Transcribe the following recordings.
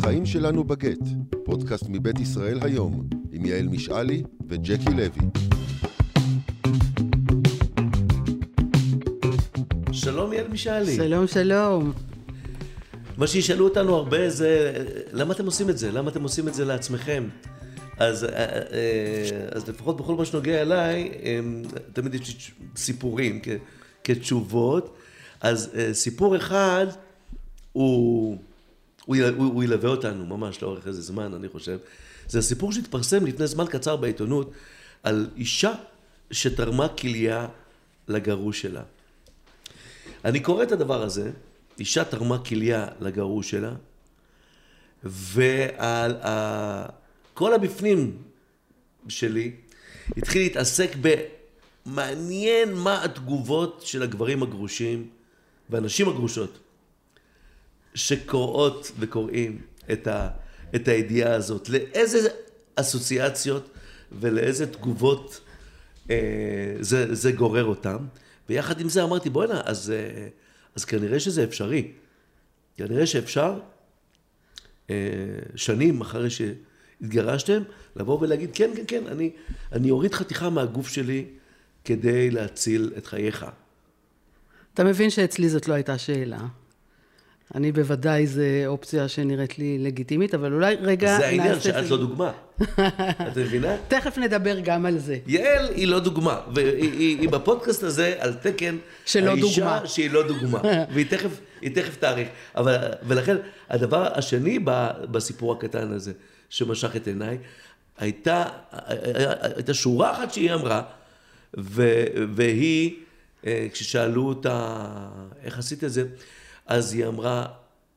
החיים שלנו בגט, פודקאסט מבית ישראל היום, עם יעל משעלי וג'קי לוי. שלום יעל משעלי. שלום, שלום. מה שישאלו אותנו הרבה זה, למה אתם עושים את זה? למה אתם עושים את זה לעצמכם? אז, אה, אה, אז לפחות בכל מה שנוגע אליי, תמיד יש לי סיפורים כ, כתשובות. אז אה, סיפור אחד הוא, הוא, הוא, הוא ילווה אותנו ממש לאורך איזה זמן, אני חושב. זה הסיפור שהתפרסם לפני זמן קצר בעיתונות על אישה שתרמה כליה לגרוש שלה. אני קורא את הדבר הזה, אישה תרמה כליה לגרוש שלה, וכל הבפנים שלי התחיל להתעסק במעניין מה התגובות של הגברים הגרושים והנשים הגרושות שקוראות וקוראים את, ה, את הידיעה הזאת, לאיזה אסוציאציות ולאיזה תגובות אה, זה, זה גורר אותם. ויחד עם זה אמרתי, בוא'נה, אז, אה, אז כנראה שזה אפשרי. כנראה שאפשר אה, שנים אחרי שהתגרשתם, לבוא ולהגיד, כן, כן, כן, אני, אני אוריד חתיכה מהגוף שלי כדי להציל את חייך. אתה מבין שאצלי זאת לא הייתה שאלה. אני בוודאי, זו אופציה שנראית לי לגיטימית, אבל אולי רגע... זה העניין שאת לא דוגמה. את מבינה? תכף נדבר גם על זה. יעל היא לא דוגמה, והיא היא, היא בפודקאסט הזה על תקן שלא האישה דוגמה. שהיא לא דוגמה, והיא תכף, תכף תאריך. אבל, ולכן, הדבר השני בסיפור הקטן הזה, שמשך את עיניי, הייתה, הייתה שורה אחת שהיא אמרה, והיא, אה, כששאלו אותה, איך עשית את זה? אז היא אמרה,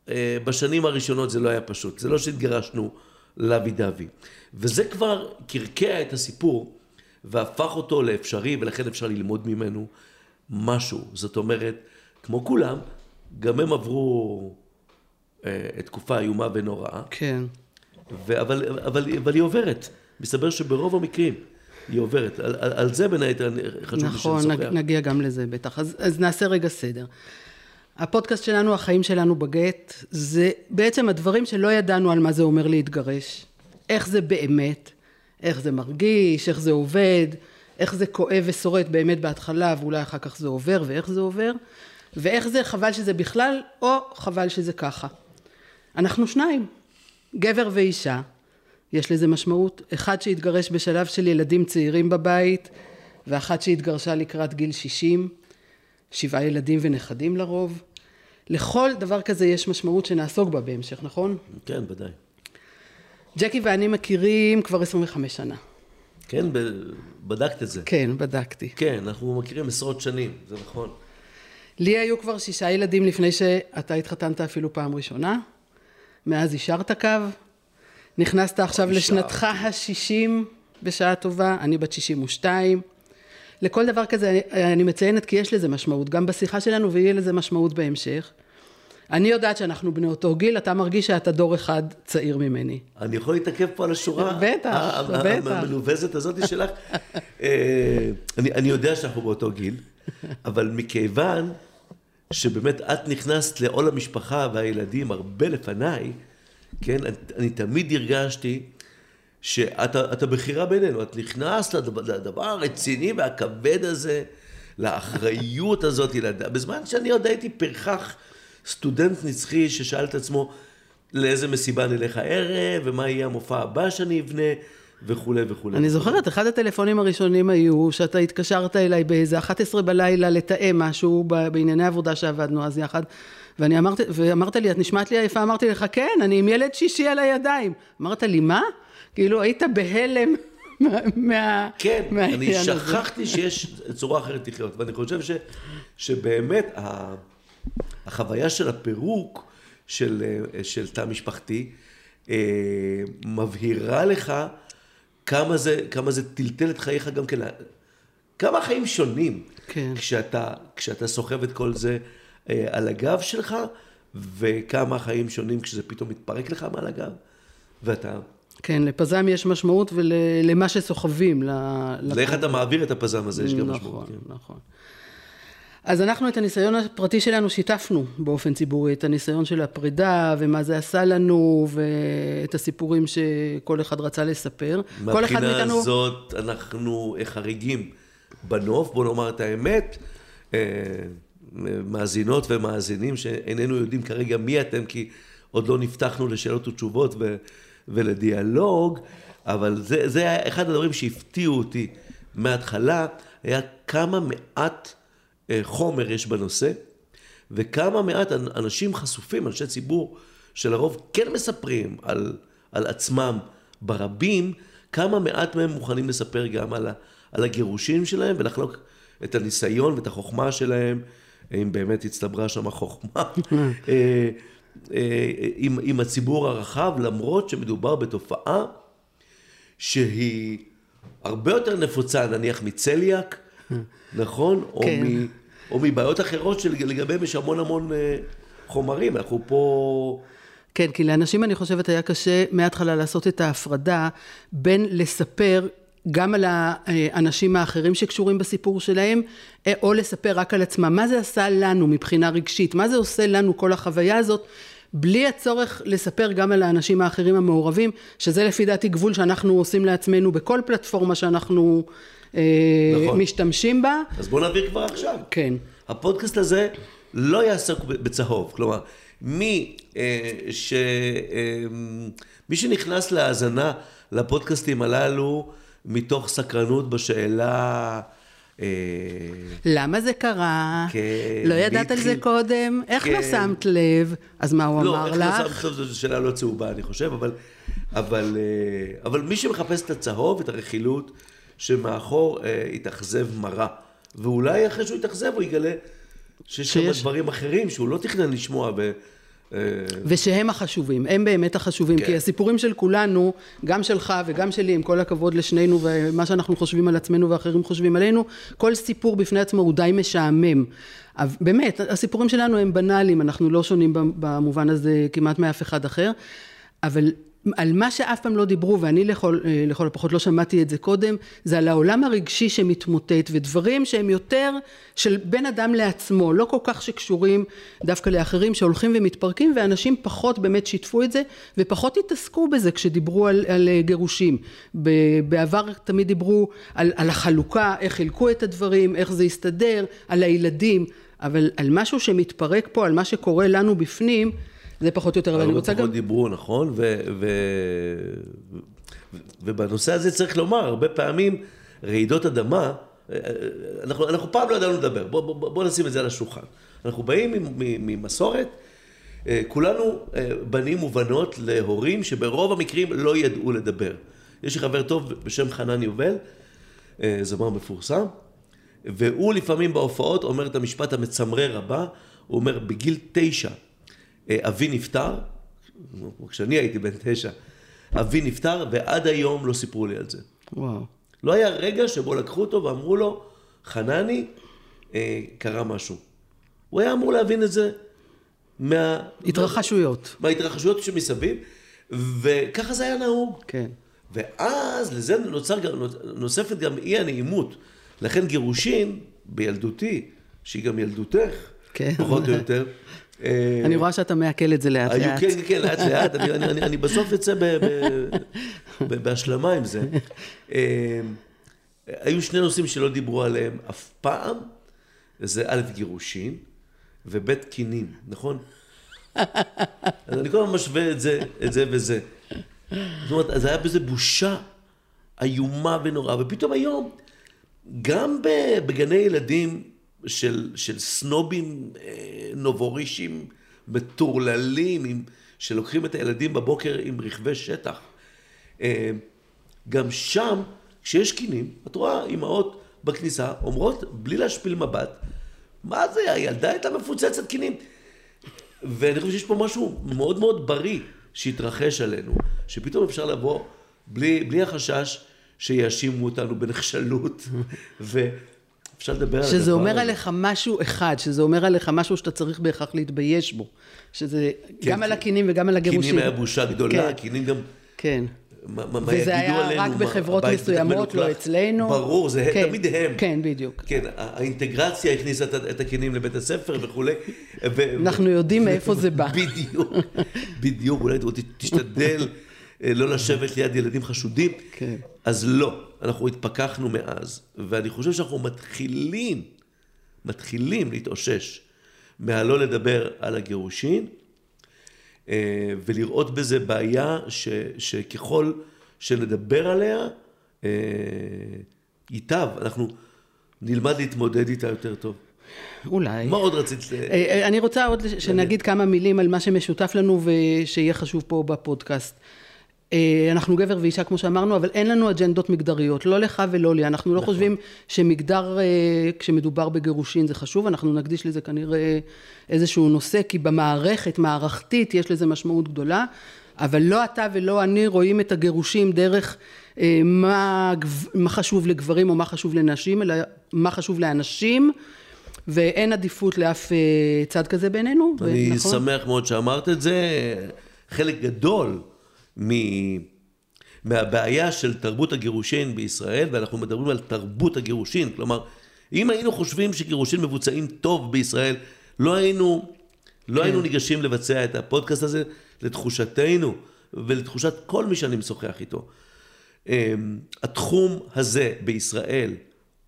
אה, בשנים הראשונות זה לא היה פשוט, זה לא שהתגרשנו לוי דווי. וזה כבר קרקע את הסיפור והפך אותו לאפשרי, ולכן אפשר ללמוד ממנו משהו. זאת אומרת, כמו כולם, גם הם עברו אה, תקופה איומה ונוראה. כן. ו- אבל, אבל, אבל היא עוברת. מסתבר שברוב המקרים היא עוברת. על, על, על זה בין היתר חשוב נכון, לי שנשוחח. נכון, נגיע גם לזה בטח. אז, אז נעשה רגע סדר. הפודקאסט שלנו, החיים שלנו בגט, זה בעצם הדברים שלא ידענו על מה זה אומר להתגרש. איך זה באמת, איך זה מרגיש, איך זה עובד, איך זה כואב ושורט באמת בהתחלה, ואולי אחר כך זה עובר, ואיך זה עובר, ואיך זה חבל שזה בכלל, או חבל שזה ככה. אנחנו שניים, גבר ואישה, יש לזה משמעות. אחד שהתגרש בשלב של ילדים צעירים בבית, ואחת שהתגרשה לקראת גיל 60. שבעה ילדים ונכדים לרוב. לכל דבר כזה יש משמעות שנעסוק בה בהמשך, נכון? כן, ודאי. ג'קי ואני מכירים כבר 25 שנה. כן, בדקת את זה. כן, בדקתי. כן, אנחנו מכירים עשרות שנים, זה נכון. לי היו כבר שישה ילדים לפני שאתה התחתנת אפילו פעם ראשונה. מאז אישרת קו. נכנסת עכשיו לשנתך השישים בשעה טובה, אני בת 62. לכל דבר כזה אני מציינת כי יש לזה משמעות, גם בשיחה שלנו ויהיה לזה משמעות בהמשך. אני יודעת שאנחנו בני אותו גיל, אתה מרגיש שאתה דור אחד צעיר ממני. אני יכול להתעכב פה על השורה בטח, בטח. המנווזת הזאת שלך. אה, אני, אני יודע שאנחנו באותו גיל, אבל מכיוון שבאמת את נכנסת לעול המשפחה והילדים הרבה לפניי, כן, אני, אני תמיד הרגשתי שאתה בחירה בינינו, את נכנסת לדבר הרציני והכבד הזה, לאחריות הזאת, בזמן שאני עוד הייתי פרחח סטודנט נצחי ששאל את עצמו לאיזה מסיבה נלך הערב, ומה יהיה המופע הבא שאני אבנה, וכולי וכולי. אני זוכרת, אחד הטלפונים הראשונים היו שאתה התקשרת אליי באיזה 11 בלילה לתאם משהו בענייני עבודה שעבדנו אז יחד. ואני אמרתי, ואמרת לי, את נשמעת לי עייפה? אמרתי לך, כן, אני עם ילד שישי על הידיים. אמרת לי, מה? כאילו היית בהלם מה... כן, אני שכחתי שיש צורה אחרת לחיות, ואני חושב ש, שבאמת ה, החוויה של הפירוק של, של תא משפחתי אה, מבהירה לך כמה זה, כמה זה טלטל את חייך גם כן, כמה החיים שונים כן. כשאתה, כשאתה סוחב את כל זה אה, על הגב שלך, וכמה החיים שונים כשזה פתאום מתפרק לך מעל הגב, ואתה כן, לפזם יש משמעות ולמה שסוחבים. לאיך אתה מעביר את הפזם הזה יש גם נכון, משמעות. נכון, נכון. אז אנחנו את הניסיון הפרטי שלנו שיתפנו באופן ציבורי, את הניסיון של הפרידה ומה זה עשה לנו ואת הסיפורים שכל אחד רצה לספר. מהבחינה מאיתנו... הזאת אנחנו חריגים בנוף, בוא נאמר את האמת. אה, מאזינות ומאזינים שאיננו יודעים כרגע מי אתם, כי עוד לא נפתחנו לשאלות ותשובות ו, ולדיאלוג, אבל זה, זה היה אחד הדברים שהפתיעו אותי מההתחלה, היה כמה מעט אה, חומר יש בנושא, וכמה מעט אנשים חשופים, אנשי ציבור, שלרוב כן מספרים על, על עצמם ברבים, כמה מעט מהם מוכנים לספר גם על, ה, על הגירושים שלהם ולחלוק את הניסיון ואת החוכמה שלהם, אם באמת הצטברה שם חוכמה, אה, אה, עם, עם הציבור הרחב, למרות שמדובר בתופעה שהיא הרבה יותר נפוצה נניח מצליאק, נכון? או, כן. מ, או מבעיות אחרות שלגביהם יש המון המון אה, חומרים, אנחנו פה... כן, כי לאנשים אני חושבת היה קשה מההתחלה לעשות את ההפרדה בין לספר גם על האנשים האחרים שקשורים בסיפור שלהם, אה, או לספר רק על עצמם. מה זה עשה לנו מבחינה רגשית? מה זה עושה לנו כל החוויה הזאת? בלי הצורך לספר גם על האנשים האחרים המעורבים, שזה לפי דעתי גבול שאנחנו עושים לעצמנו בכל פלטפורמה שאנחנו אה, נכון. משתמשים בה. אז בואו נעביר כבר עכשיו. כן. הפודקאסט הזה לא יעסוק בצהוב, כלומר, מי, אה, ש, אה, מי שנכנס להאזנה לפודקאסטים הללו מתוך סקרנות בשאלה... אה, למה זה קרה? כן, לא ידעת על זה? קודם? איך לא כן. שמת לב? אז מה הוא לא, אמר איך לא לך? שמת לב, זו שאלה לא צהובה, אני חושב, אבל, אבל, אה, אבל מי שמחפש את הצהוב, את הרכילות, שמאחור אה, התאכזב מרה. ואולי אחרי שהוא יתאכזב הוא יגלה שיש שיש- דברים אחרים שהוא לא תכנן לשמוע. אה, ושהם החשובים, הם באמת החשובים, כן. כי הסיפורים של כולנו, גם שלך וגם שלי, עם כל הכבוד לשנינו ומה שאנחנו חושבים על עצמנו ואחרים חושבים עלינו, כל סיפור בפני עצמו הוא די משעמם. באמת, הסיפורים שלנו הם בנאליים, אנחנו לא שונים במובן הזה כמעט מאף אחד אחר, אבל על מה שאף פעם לא דיברו, ואני לכל, אה, לכל הפחות לא שמעתי את זה קודם, זה על העולם הרגשי שמתמוטט, ודברים שהם יותר של בין אדם לעצמו, לא כל כך שקשורים דווקא לאחרים שהולכים ומתפרקים, ואנשים פחות באמת שיתפו את זה, ופחות התעסקו בזה כשדיברו על, על אה, גירושים. בעבר תמיד דיברו על, על החלוקה, איך חילקו את הדברים, איך זה הסתדר, על הילדים, אבל על משהו שמתפרק פה, על מה שקורה לנו בפנים, זה פחות או יותר, אבל אני הרבה רוצה פחות גם... דיברו, נכון? ו, ו, ובנושא הזה צריך לומר, הרבה פעמים רעידות אדמה, אה, אנחנו, אנחנו פעם לא ידענו לדבר, בואו בוא, בוא נשים את זה על השולחן. אנחנו באים ממסורת, אה, כולנו אה, בנים ובנות להורים שברוב המקרים לא ידעו לדבר. יש לי חבר טוב בשם חנן יובל, אה, זמר מפורסם, והוא לפעמים בהופעות אומר את המשפט המצמרר הבא, הוא אומר, בגיל תשע אה, אבי נפטר, כשאני הייתי בן תשע, אבי נפטר ועד היום לא סיפרו לי על זה. וואו. לא היה רגע שבו לקחו אותו ואמרו לו, חנני, אה, קרה משהו. הוא היה אמור להבין את זה מה... התרחשויות. מההתרחשויות שמסביב, וככה זה היה נהוג. כן. ואז לזה נוצר, גם- נוספת גם אי הנעימות. לכן גירושין, בילדותי, שהיא גם ילדותך, כן. פחות או יותר, אה, אני רואה שאתה מעכל את זה לאט לאט. כן, כן, לאט לאט, אני, בסוף אצא בהשלמה עם זה. אה, היו שני נושאים שלא דיברו עליהם אף פעם, זה א', גירושין, וב', קינים, נכון? אז אני כל הזמן משווה את זה, את זה וזה. זאת אומרת, אז היה בזה בושה איומה ונוראה, ופתאום היום, גם בגני ילדים של, של סנובים אה, נובורישים מטורללים, עם, שלוקחים את הילדים בבוקר עם רכבי שטח, אה, גם שם, כשיש קינים, את רואה אימהות בכניסה אומרות, בלי להשפיל מבט, מה זה, הילדה הייתה מפוצצת קינים. ואני חושב שיש פה משהו מאוד מאוד בריא שהתרחש עלינו, שפתאום אפשר לבוא בלי, בלי החשש שיאשימו אותנו בנחשלות, ואפשר לדבר על הזה. שזה אומר עליך משהו אחד, שזה אומר עליך משהו שאתה צריך בהכרח להתבייש בו. שזה כן, גם על כן. הקינים וגם על הגירושים. קינים היה בושה גדולה, כן. קינים גם... כן. מה, מה וזה היה עלינו, רק בחברות מסוימות, לא. אצלנו. ברור, זה כן, תמיד הם. כן, בדיוק. כן, האינטגרציה הכניסה את, את הכלים לבית הספר וכולי. ו- אנחנו יודעים מאיפה זה בא. בדיוק, בדיוק, אולי תשתדל לא לשבת ליד ילדים חשודים. כן. אז לא, אנחנו התפכחנו מאז, ואני חושב שאנחנו מתחילים, מתחילים להתאושש מהלא לדבר על הגירושין, אה, ולראות בזה בעיה ש, שככל שנדבר עליה, אה, ייטב, אנחנו נלמד להתמודד איתה יותר טוב. אולי. מה עוד רצית? אה, אה, אני רוצה עוד שנגיד כמה מילים על מה שמשותף לנו ושיהיה חשוב פה בפודקאסט. אה, אנחנו גבר ואישה כמו שאמרנו, אבל אין לנו אג'נדות מגדריות, לא לך ולא לי. אנחנו לא חושבים שמגדר, אה, כשמדובר בגירושין זה חשוב, אנחנו נקדיש לזה כנראה איזשהו נושא, כי במערכת, מערכתית, יש לזה משמעות גדולה, אבל לא אתה ולא אני רואים את הגירושים דרך אה, מה, מה חשוב לגברים או מה חשוב לנשים, אלא מה חשוב לאנשים. ואין עדיפות לאף אה, צד כזה בינינו, אני נכון? שמח מאוד שאמרת את זה. חלק גדול מ... מהבעיה של תרבות הגירושין בישראל, ואנחנו מדברים על תרבות הגירושין, כלומר, אם היינו חושבים שגירושין מבוצעים טוב בישראל, לא היינו, לא כן. היינו ניגשים לבצע את הפודקאסט הזה, לתחושתנו ולתחושת כל מי שאני משוחח איתו. אמ, התחום הזה בישראל,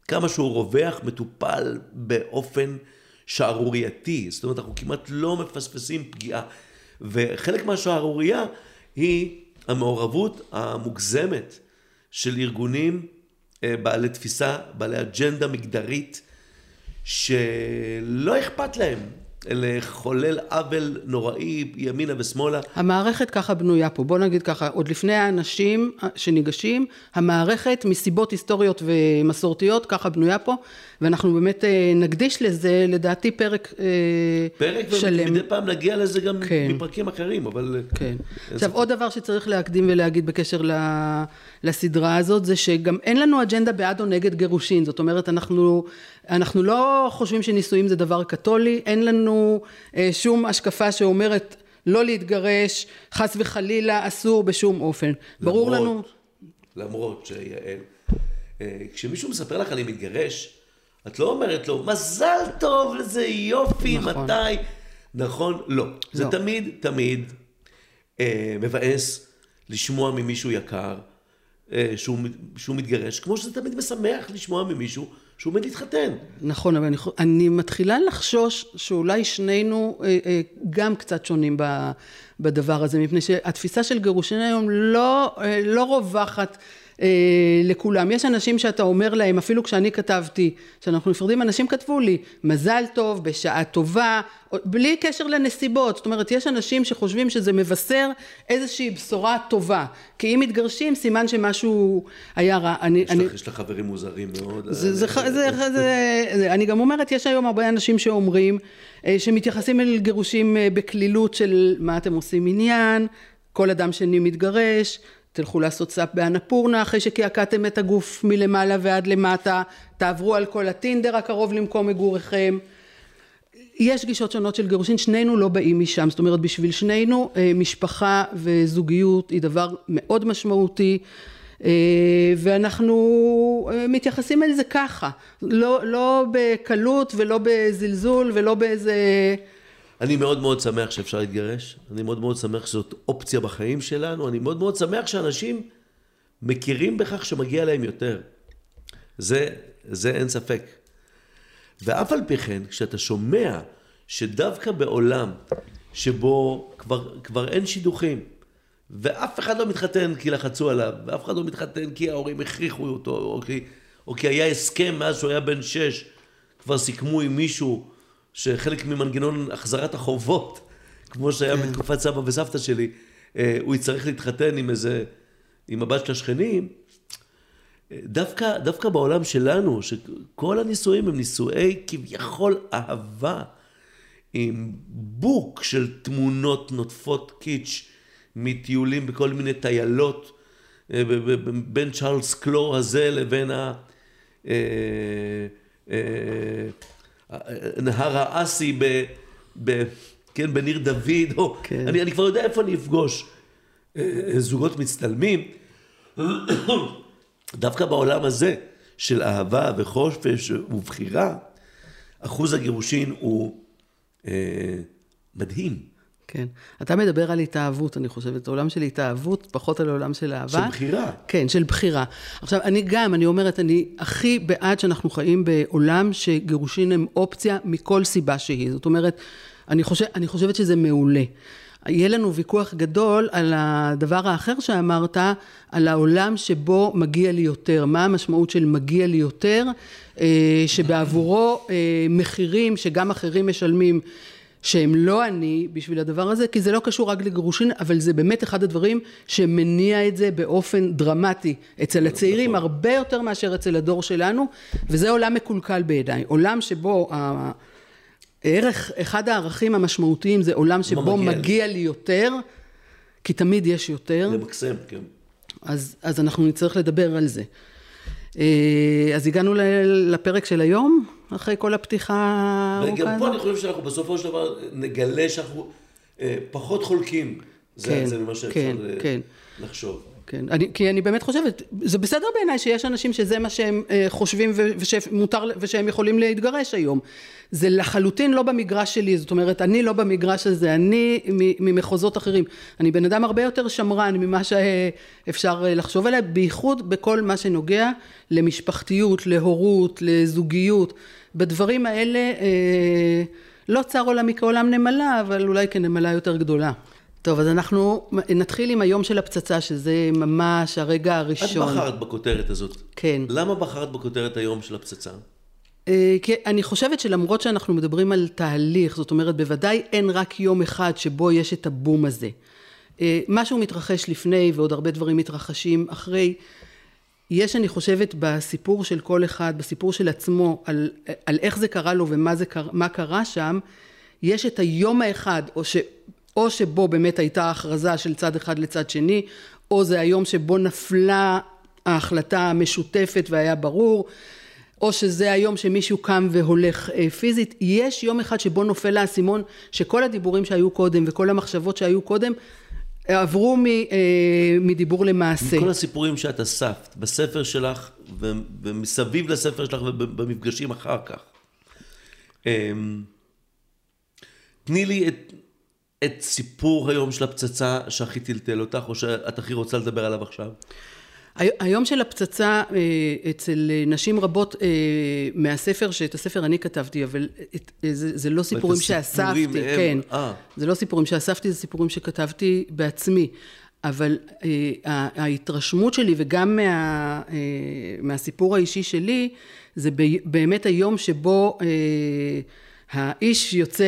כמה שהוא רווח, מטופל באופן שערורייתי. זאת אומרת, אנחנו כמעט לא מפספסים פגיעה. וחלק מהשערורייה היא המעורבות המוגזמת של ארגונים אה, בעלי תפיסה, בעלי אג'נדה מגדרית, שלא אכפת להם לחולל עוול נוראי ימינה ושמאלה. המערכת ככה בנויה פה, בוא נגיד ככה, עוד לפני האנשים שניגשים, המערכת מסיבות היסטוריות ומסורתיות ככה בנויה פה, ואנחנו באמת אה, נקדיש לזה לדעתי פרק, אה, פרק, שלם. ומדי פעם נגיע לזה גם כן. מפרקים אחרים, אבל... כן. אין עכשיו ספק. עוד דבר שצריך להקדים ולהגיד בקשר ל- לסדרה הזאת זה שגם אין לנו אג'נדה בעד או נגד גירושין זאת אומרת אנחנו אנחנו לא חושבים שנישואים זה דבר קתולי אין לנו אה, שום השקפה שאומרת לא להתגרש חס וחלילה אסור בשום אופן ברור למרות- לנו למרות שיעל, אה, כשמישהו מספר לך אני מתגרש, את לא אומרת לו, מזל טוב, איזה יופי, נכון. מתי? נכון? לא. זה לא. תמיד, תמיד אה, מבאס לשמוע ממישהו יקר שהוא, שהוא מתגרש, כמו שזה תמיד משמח לשמוע ממישהו שהוא עומד להתחתן. נכון, אבל אני, אני מתחילה לחשוש שאולי שנינו אה, אה, גם קצת שונים ב, בדבר הזה, מפני שהתפיסה של גירושין היום לא, אה, לא רווחת אה, לכולם. יש אנשים שאתה אומר להם, אפילו כשאני כתבתי שאנחנו נפרדים, אנשים כתבו לי, מזל טוב, בשעה טובה, בלי קשר לנסיבות. זאת אומרת, יש אנשים שחושבים שזה מבשר איזושהי בשורה טובה. כי אם מתגרשים, סימן שמשהו היה רע. אני, יש, אני, לך, יש לך חברים מוזרים מאוד. זה, זה, אה, זה, זה, זה, זה, אני גם אומרת, יש היום הרבה אנשים שאומרים, אה, שמתייחסים אל גירושים אה, בקלילות של מה אתם עושים עניין, כל אדם שני מתגרש, תלכו לעשות סאפ באנפורנה אחרי שקעקעתם את הגוף מלמעלה ועד למטה, תעברו על כל הטינדר הקרוב למקום מגוריכם. יש גישות שונות של גירושין, שנינו לא באים משם, זאת אומרת בשביל שנינו אה, משפחה וזוגיות היא דבר מאוד משמעותי אה, ואנחנו אה, מתייחסים אל זה ככה, לא, לא בקלות ולא בזלזול ולא באיזה... אני מאוד מאוד שמח שאפשר להתגרש, אני מאוד מאוד שמח שזאת אופציה בחיים שלנו, אני מאוד מאוד שמח שאנשים מכירים בכך שמגיע להם יותר. זה, זה אין ספק. ואף על פי כן, כשאתה שומע שדווקא בעולם שבו כבר, כבר אין שידוכים, ואף אחד לא מתחתן כי לחצו עליו, ואף אחד לא מתחתן כי ההורים הכריחו אותו, או כי, או כי היה הסכם מאז שהוא היה בן שש, כבר סיכמו עם מישהו שחלק ממנגנון החזרת החובות, כמו שהיה בתקופת סבא וסבתא שלי, אה, הוא יצטרך להתחתן עם איזה, עם הבת של השכנים, דווקא, דווקא בעולם שלנו, שכל הנישואים הם נישואי כביכול אהבה, עם בוק של תמונות נוטפות קיץ' מטיולים בכל מיני טיילות, אה, בין צ'ארלס קלור הזה לבין ה... אה, אה, אה, נהר האסי ב, ב, כן, בניר דוד, או, כן. אני, אני כבר יודע איפה אני אפגוש אה, זוגות מצטלמים, דווקא בעולם הזה של אהבה וחופש ובחירה, אחוז הגירושין הוא אה, מדהים. כן. אתה מדבר על התאהבות, אני חושבת, עולם של התאהבות, פחות על עולם של אהבה. של בחירה. כן, של בחירה. עכשיו, אני גם, אני אומרת, אני הכי בעד שאנחנו חיים בעולם שגירושין הם אופציה מכל סיבה שהיא. זאת אומרת, אני, חושב, אני חושבת שזה מעולה. יהיה לנו ויכוח גדול על הדבר האחר שאמרת, על העולם שבו מגיע לי יותר. מה המשמעות של מגיע לי יותר, אה, שבעבורו אה, מחירים שגם אחרים משלמים שהם לא אני בשביל הדבר הזה, כי זה לא קשור רק לגירושין, אבל זה באמת אחד הדברים שמניע את זה באופן דרמטי אצל הצעירים, נכון. הרבה יותר מאשר אצל הדור שלנו, וזה עולם מקולקל בעיניי. עולם שבו הערך, אחד הערכים המשמעותיים זה עולם שבו מגיע, מגיע לי יותר, כי תמיד יש יותר. למקסם, כן. אז, אז אנחנו נצטרך לדבר על זה. אה, אז הגענו לפרק של היום, אחרי כל הפתיחה הארוכה הזאת. וגם פה אני חושב שאנחנו בסופו של דבר נגלה שאנחנו אה, פחות חולקים. זה, כן, זה מה שאפשר כן, אה, כן. לחשוב. כן, אני, כי אני באמת חושבת, זה בסדר בעיניי שיש אנשים שזה מה שהם אה, חושבים ושמותר, ושהם יכולים להתגרש היום. זה לחלוטין לא במגרש שלי, זאת אומרת, אני לא במגרש הזה, אני ממחוזות אחרים. אני בן אדם הרבה יותר שמרן ממה שאפשר אה, לחשוב עליה, בייחוד בכל מה שנוגע למשפחתיות, להורות, לזוגיות. בדברים האלה אה, לא צר עולמי כעולם נמלה, אבל אולי כנמלה יותר גדולה. טוב, אז אנחנו נתחיל עם היום של הפצצה, שזה ממש הרגע הראשון. את בחרת בכותרת הזאת. כן. למה בחרת בכותרת היום של הפצצה? אה, כי אני חושבת שלמרות שאנחנו מדברים על תהליך, זאת אומרת, בוודאי אין רק יום אחד שבו יש את הבום הזה. אה, משהו מתרחש לפני ועוד הרבה דברים מתרחשים אחרי. יש, אני חושבת, בסיפור של כל אחד, בסיפור של עצמו, על, על איך זה קרה לו ומה זה, קרה שם, יש את היום האחד, או ש... או שבו באמת הייתה הכרזה של צד אחד לצד שני, או זה היום שבו נפלה ההחלטה המשותפת והיה ברור, או שזה היום שמישהו קם והולך אה, פיזית. יש יום אחד שבו נופל האסימון שכל הדיבורים שהיו קודם וכל המחשבות שהיו קודם עברו מ, אה, מדיבור למעשה. כל הסיפורים שאת אספת בספר שלך ומסביב לספר שלך ובמפגשים אחר כך. אמ, תני לי את את סיפור היום של הפצצה שהכי טלטל אותך, או שאת הכי רוצה לדבר עליו עכשיו? היום של הפצצה אה, אצל נשים רבות אה, מהספר, שאת הספר אני כתבתי, אבל זה, זה לא סיפורים שאספתי, הם, כן, אה. זה לא סיפורים שאספתי, זה סיפורים שכתבתי בעצמי. אבל ההתרשמות שלי וגם מה, מהסיפור האישי שלי, זה באמת היום שבו האיש יוצא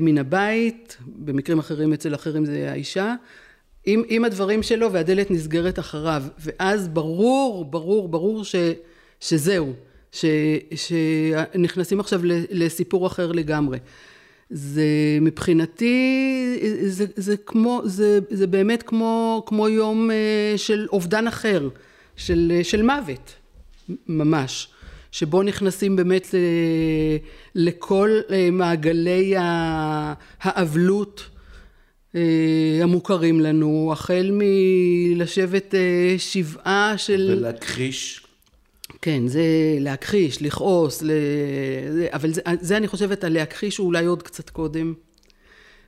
מן הבית, במקרים אחרים אצל אחרים זה האישה, עם, עם הדברים שלו והדלת נסגרת אחריו, ואז ברור, ברור, ברור ש, שזהו, ש, שנכנסים עכשיו לסיפור אחר לגמרי. זה מבחינתי, זה, זה כמו, זה, זה באמת כמו, כמו יום אה, של אובדן אחר, של, של מוות, ממש. שבו נכנסים באמת אה, לכל אה, מעגלי האבלות אה, המוכרים לנו, החל מלשבת שבעה של... ולהכחיש. כן, זה להכחיש, לכעוס, ל... אבל זה, זה אני חושבת, הלהכחיש הוא אולי עוד קצת קודם.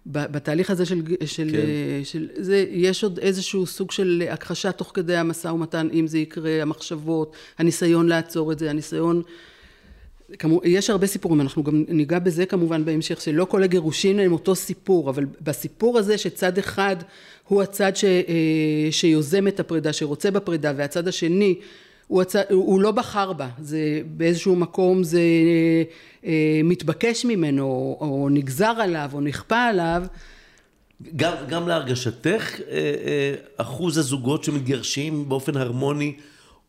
בתהליך הזה של, של, כן. של זה, יש עוד איזשהו סוג של הכחשה תוך כדי המשא ומתן, אם זה יקרה, המחשבות, הניסיון לעצור את זה, הניסיון... כמו, יש הרבה סיפורים, אנחנו גם ניגע בזה כמובן בהמשך, שלא כל הגירושים הם אותו סיפור, אבל בסיפור הזה שצד אחד הוא הצד ש, אה, שיוזם את הפרידה, שרוצה בפרידה, והצד השני הוא, הצ... הוא לא בחר בה, זה באיזשהו מקום זה אה, מתבקש ממנו, או, או נגזר עליו, או נכפה עליו. גם, גם להרגשתך, אה, אה, אחוז הזוגות שמתגרשים באופן הרמוני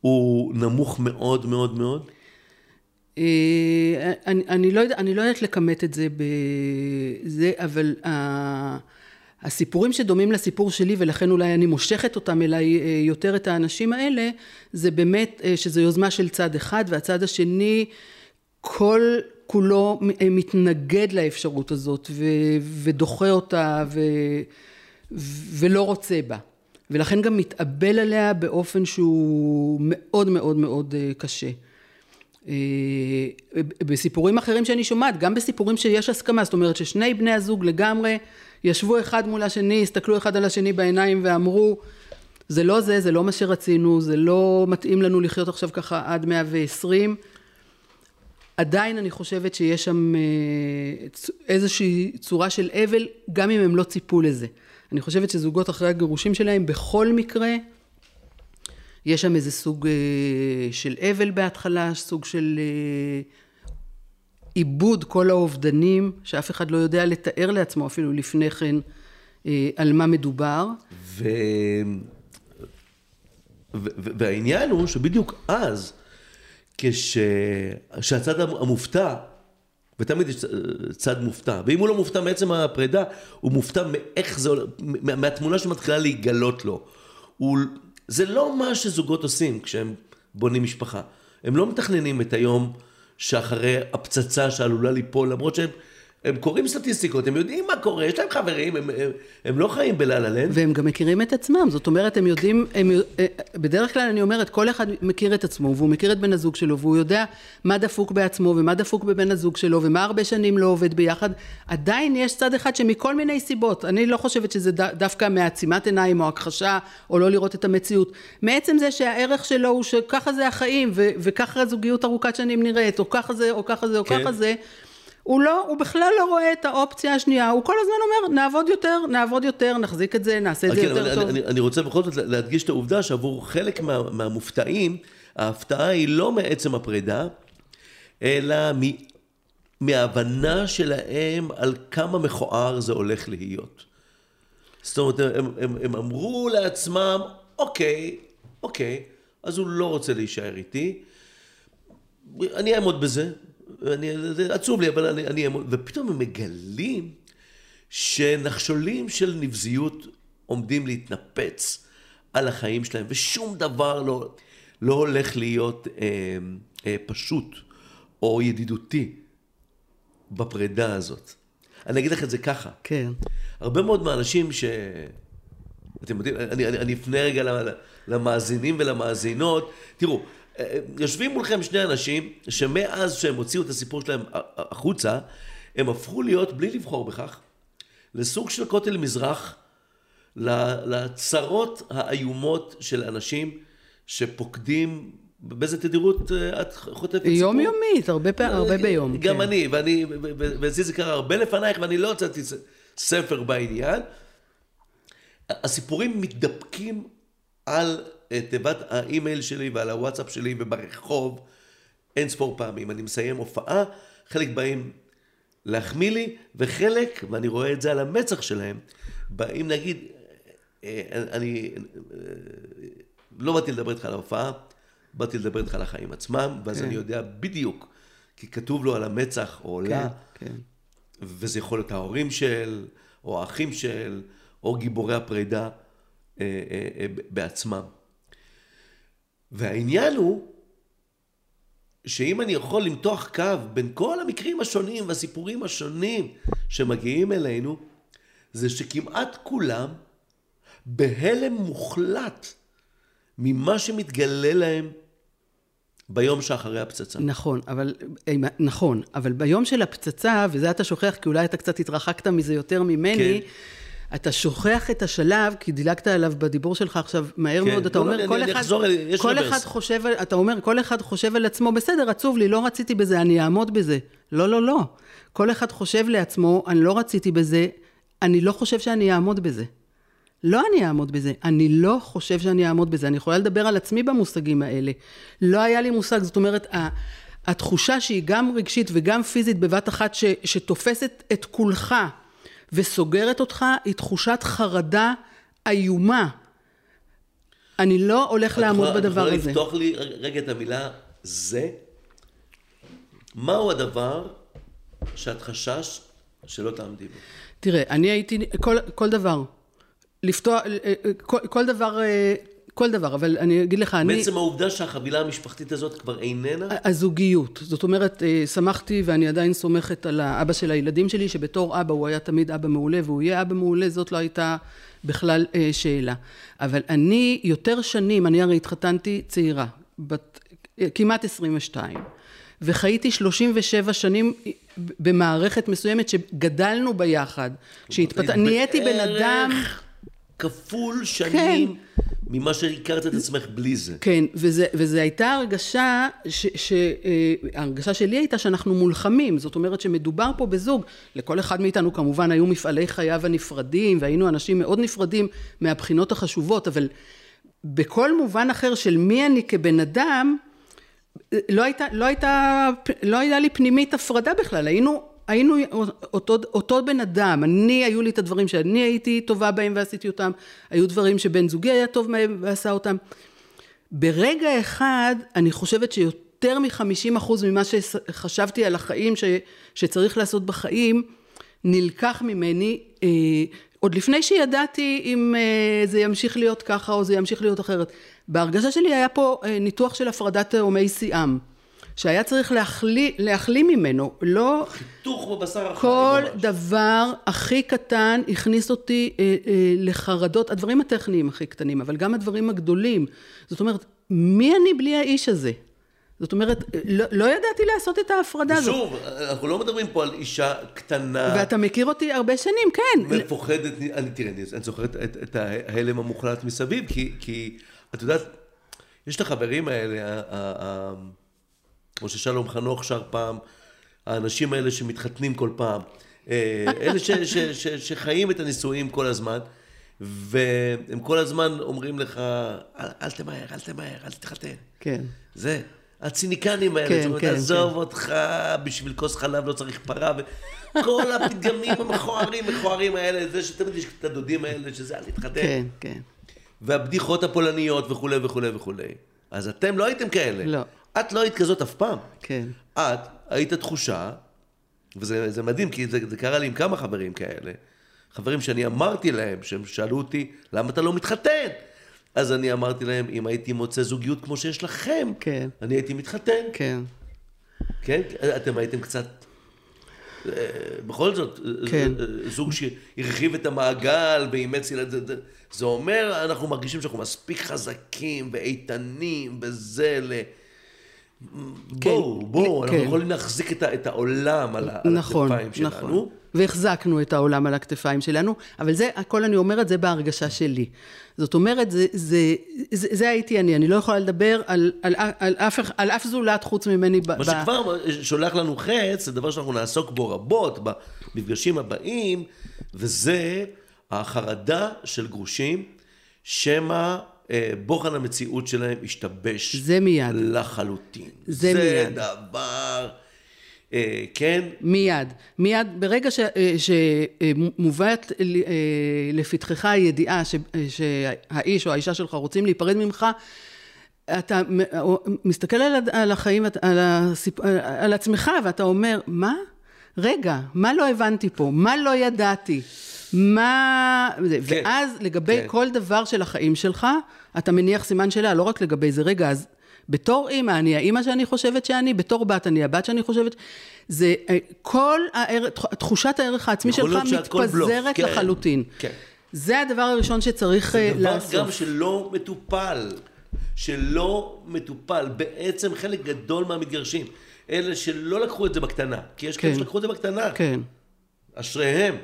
הוא נמוך מאוד מאוד מאוד? אני, אני, לא, יודע, אני לא יודעת לכמת את זה בזה, אבל הסיפורים שדומים לסיפור שלי ולכן אולי אני מושכת אותם אליי אה, יותר את האנשים האלה זה באמת אה, שזו יוזמה של צד אחד והצד השני כל כולו אה, מתנגד לאפשרות הזאת ו, ודוחה אותה ו, ולא רוצה בה ולכן גם מתאבל עליה באופן שהוא מאוד מאוד מאוד קשה. בסיפורים אחרים שאני שומעת, גם בסיפורים שיש הסכמה, זאת אומרת ששני בני הזוג לגמרי ישבו אחד מול השני, הסתכלו אחד על השני בעיניים ואמרו, זה לא זה, זה לא מה שרצינו, זה לא מתאים לנו לחיות עכשיו ככה עד 120. עדיין אני חושבת שיש שם אה, איזושהי צורה של אבל, גם אם הם לא ציפו לזה. אני חושבת שזוגות אחרי הגירושים שלהם, בכל מקרה, יש שם איזה סוג אה, של אבל בהתחלה, סוג של אה, עיבוד כל האובדנים, שאף אחד לא יודע לתאר לעצמו אפילו לפני כן על מה מדובר. ו... והעניין הוא שבדיוק אז, כשהצד המופתע, ותמיד יש צד מופתע, ואם הוא לא מופתע מעצם הפרידה, הוא מופתע מאיך זה, מהתמונה שמתחילה להיגלות לו. הוא, זה לא מה שזוגות עושים כשהם בונים משפחה. הם לא מתכננים את היום שאחרי הפצצה שעלולה ליפול, למרות שהם הם קוראים סטטיסטיקות, הם יודעים מה קורה, יש להם חברים, הם, הם, הם לא חיים בלה לנד. והם גם מכירים את עצמם, זאת אומרת, הם יודעים, הם, אה, בדרך כלל אני אומרת, כל אחד מכיר את עצמו, והוא מכיר את בן הזוג שלו, והוא יודע מה דפוק בעצמו, ומה דפוק בבן הזוג שלו, ומה הרבה שנים לא עובד ביחד. עדיין יש צד אחד שמכל מיני סיבות, אני לא חושבת שזה דווקא מעצימת עיניים, או הכחשה, או לא לראות את המציאות. מעצם זה שהערך שלו הוא שככה זה החיים, ו, וככה זוגיות ארוכת שנים נראית, או ככה זה, או ככה זה, או כן. ככה זה. הוא לא, הוא בכלל לא רואה את האופציה השנייה, הוא כל הזמן אומר, נעבוד יותר, נעבוד יותר, נחזיק את זה, נעשה את זה כן, יותר טוב. אני, אני רוצה בכל זאת להדגיש את העובדה שעבור חלק מה, מהמופתעים, ההפתעה היא לא מעצם הפרידה, אלא מ, מההבנה שלהם על כמה מכוער זה הולך להיות. זאת אומרת, הם, הם, הם אמרו לעצמם, אוקיי, אוקיי, אז הוא לא רוצה להישאר איתי, אני אעמוד בזה, אני, זה עצוב לי, אבל אני, אני... ופתאום הם מגלים שנחשולים של נבזיות עומדים להתנפץ על החיים שלהם, ושום דבר לא, לא הולך להיות אה, אה, פשוט או ידידותי בפרידה הזאת. אני אגיד לך את זה ככה. כן. הרבה מאוד מהאנשים ש... אתם יודעים, אני, אני, אני אפנה רגע למאזינים ולמאזינות. תראו, יושבים מולכם שני אנשים שמאז שהם הוציאו את הסיפור שלהם החוצה, הם הפכו להיות, בלי לבחור בכך, לסוג של כותל מזרח, לצרות האיומות של אנשים שפוקדים, באיזה תדירות אה, את חוטפת סיפור? יומיומית, הרבה, פעמים, הרבה ביום. גם כן. אני, ואני, ואצלי זה קרה הרבה לפנייך, ואני לא הוצאתי ספר בעניין. הסיפורים מתדפקים על תיבת האימייל שלי ועל הוואטסאפ שלי וברחוב אין ספור פעמים. אני מסיים הופעה, חלק באים להחמיא לי, וחלק, ואני רואה את זה על המצח שלהם, באים נגיד, אה, אני אה, לא באתי לדבר איתך על ההופעה, באתי לדבר איתך על החיים עצמם, ואז כן. אני יודע בדיוק, כי כתוב לו על המצח או עולה, כן, כן. וזה יכול להיות ההורים של, או האחים של, או גיבורי הפרידה אה, בעצמם. והעניין הוא שאם אני יכול למתוח קו בין כל המקרים השונים והסיפורים השונים שמגיעים אלינו, זה שכמעט כולם בהלם מוחלט ממה שמתגלה להם ביום שאחרי הפצצה. נכון, אבל, נכון, אבל ביום של הפצצה, וזה אתה שוכח כי אולי אתה קצת התרחקת מזה יותר ממני, כן. אתה שוכח את השלב, כי דילגת עליו בדיבור שלך עכשיו מהר כן. מאוד, אתה לא, אומר, לא, כל, אני, אחד, אחזור, כל אחד חושב, אתה אומר, כל אחד חושב על עצמו, בסדר, עצוב לי, לא רציתי בזה, אני אעמוד בזה. לא, לא, לא. כל אחד חושב לעצמו, אני לא רציתי בזה, אני לא חושב שאני אעמוד בזה. לא אני אעמוד בזה, אני לא חושב שאני אעמוד בזה. אני יכולה לדבר על עצמי במושגים האלה. לא היה לי מושג, זאת אומרת, התחושה שהיא גם רגשית וגם פיזית בבת אחת, ש, שתופסת את כולך, וסוגרת אותך היא תחושת חרדה איומה. אני לא הולך לעמוד בדבר הזה. את יכולה לפתוח לי רגע את המילה זה? מהו הדבר שאת חשש שלא תעמדי בו? תראה, אני הייתי, כל, כל דבר, לפתוח, כל, כל דבר, כל דבר, אבל אני אגיד לך, אני... בעצם העובדה שהחבילה המשפחתית הזאת כבר איננה? הזוגיות. זאת אומרת, אה, שמחתי ואני עדיין סומכת על האבא של הילדים שלי, שבתור אבא הוא היה תמיד אבא מעולה והוא יהיה אבא מעולה, זאת לא הייתה בכלל אה, שאלה. אבל אני יותר שנים, אני הרי התחתנתי צעירה, בת אה, כמעט 22. וחייתי 37 שנים במערכת מסוימת שגדלנו ביחד, שהתפת... נהייתי בן אדם... כפול שנים כן. ממה שהכרת את עצמך בלי זה. כן, וזה הייתה הרגשה, ש, ש, אה, ההרגשה שלי הייתה שאנחנו מולחמים, זאת אומרת שמדובר פה בזוג, לכל אחד מאיתנו כמובן היו מפעלי חייו הנפרדים, והיינו אנשים מאוד נפרדים מהבחינות החשובות, אבל בכל מובן אחר של מי אני כבן אדם, לא הייתה, לא הייתה, לא הייתה לי פנימית הפרדה בכלל, היינו, היינו אותו, אותו בן אדם, אני, היו לי את הדברים שאני הייתי טובה בהם ועשיתי אותם, היו דברים שבן זוגי היה טוב בהם ועשה אותם. ברגע אחד, אני חושבת שיותר מחמישים אחוז ממה שחשבתי על החיים ש, שצריך לעשות בחיים, נלקח ממני, אה, עוד לפני שידעתי אם אה, זה ימשיך להיות ככה או זה ימשיך להיות אחרת. בהרגשה שלי היה פה אה, ניתוח של הפרדת תאומי שיאם. שהיה צריך להחלים, להחלים ממנו, לא... חיתוך בבשר החי. כל ממש. דבר הכי קטן הכניס אותי אה, אה, לחרדות, הדברים הטכניים הכי קטנים, אבל גם הדברים הגדולים. זאת אומרת, מי אני בלי האיש הזה? זאת אומרת, לא, לא ידעתי לעשות את ההפרדה הזאת. שוב, אנחנו לא מדברים פה על אישה קטנה. ואתה מכיר אותי הרבה שנים, כן. מפוחדת, אני, תראה, אני זוכר את, את, את ההלם המוחלט מסביב, כי, כי את יודעת, יש את החברים האלה, כמו ששלום חנוך שר פעם, האנשים האלה שמתחתנים כל פעם, אה, אלה ש, ש, ש, שחיים את הנישואים כל הזמן, והם כל הזמן אומרים לך, אל, אל תמהר, אל תמהר, אל תתחתן. כן. זה. הציניקנים האלה, כן, שאומרים, כן, עזוב כן. אותך, בשביל כוס חלב לא צריך פרה, וכל הפתגמים המכוערים, מכוערים האלה, זה שתמיד יש את הדודים האלה, שזה אל תתחתן. כן, כן. והבדיחות הפולניות וכולי וכולי וכולי. אז אתם לא הייתם כאלה. לא. את לא היית כזאת אף פעם. כן. את היית תחושה, וזה זה מדהים, כי זה, זה קרה לי עם כמה חברים כאלה. חברים שאני אמרתי להם, שהם שאלו אותי, למה אתה לא מתחתן? אז אני אמרתי להם, אם הייתי מוצא זוגיות כמו שיש לכם, כן. אני הייתי מתחתן. כן. כן? אתם הייתם קצת... אה, בכל זאת, כן. אה, זוג שהרחיב את המעגל ואימץ ילד, זה, זה אומר, אנחנו מרגישים שאנחנו מספיק חזקים ואיתנים וזה ל... כן, בואו, בואו, אנחנו כן. יכולים להחזיק את, את העולם על, ה- על נכון, הכתפיים שלנו. נכון. והחזקנו את העולם על הכתפיים שלנו, אבל זה, הכל אני אומרת, זה בהרגשה שלי. זאת אומרת, זה, זה, זה, זה הייתי אני, אני לא יכולה לדבר על, על, על, אף, על אף זולת חוץ ממני. ב, מה שכבר שולח לנו חץ, זה דבר שאנחנו נעסוק בו רבות במפגשים הבאים, וזה החרדה של גרושים, שמא בוחן המציאות שלהם השתבש. זה מיד. לחלוטין. זה זה מיד. דבר, אה, כן, מיד, מיד, ברגע אה, שמובאת אה, לפתחך הידיעה ש- אה, שהאיש או האישה שלך רוצים להיפרד ממך, אתה מסתכל על על החיים, על, הסיפ... על עצמך ואתה אומר, מה? רגע, מה לא הבנתי פה? מה לא ידעתי? מה... זה? כן, ואז לגבי כן. כל דבר של החיים שלך, אתה מניח סימן שאלה, לא רק לגבי זה. רגע, אז בתור אימא, אני האימא שאני חושבת שאני, בתור בת, אני הבת שאני חושבת... זה אה, כל הערך, תחושת הערך העצמי שלך מתפזרת כן, לחלוטין. כן. זה הדבר הראשון שצריך אה, דבר לעשות. גם שלא מטופל, שלא מטופל, בעצם חלק גדול מהמתגרשים, אלה שלא לקחו את זה בקטנה, כי יש כאלה כן. שלקחו את זה בקטנה, כן, אשריהם.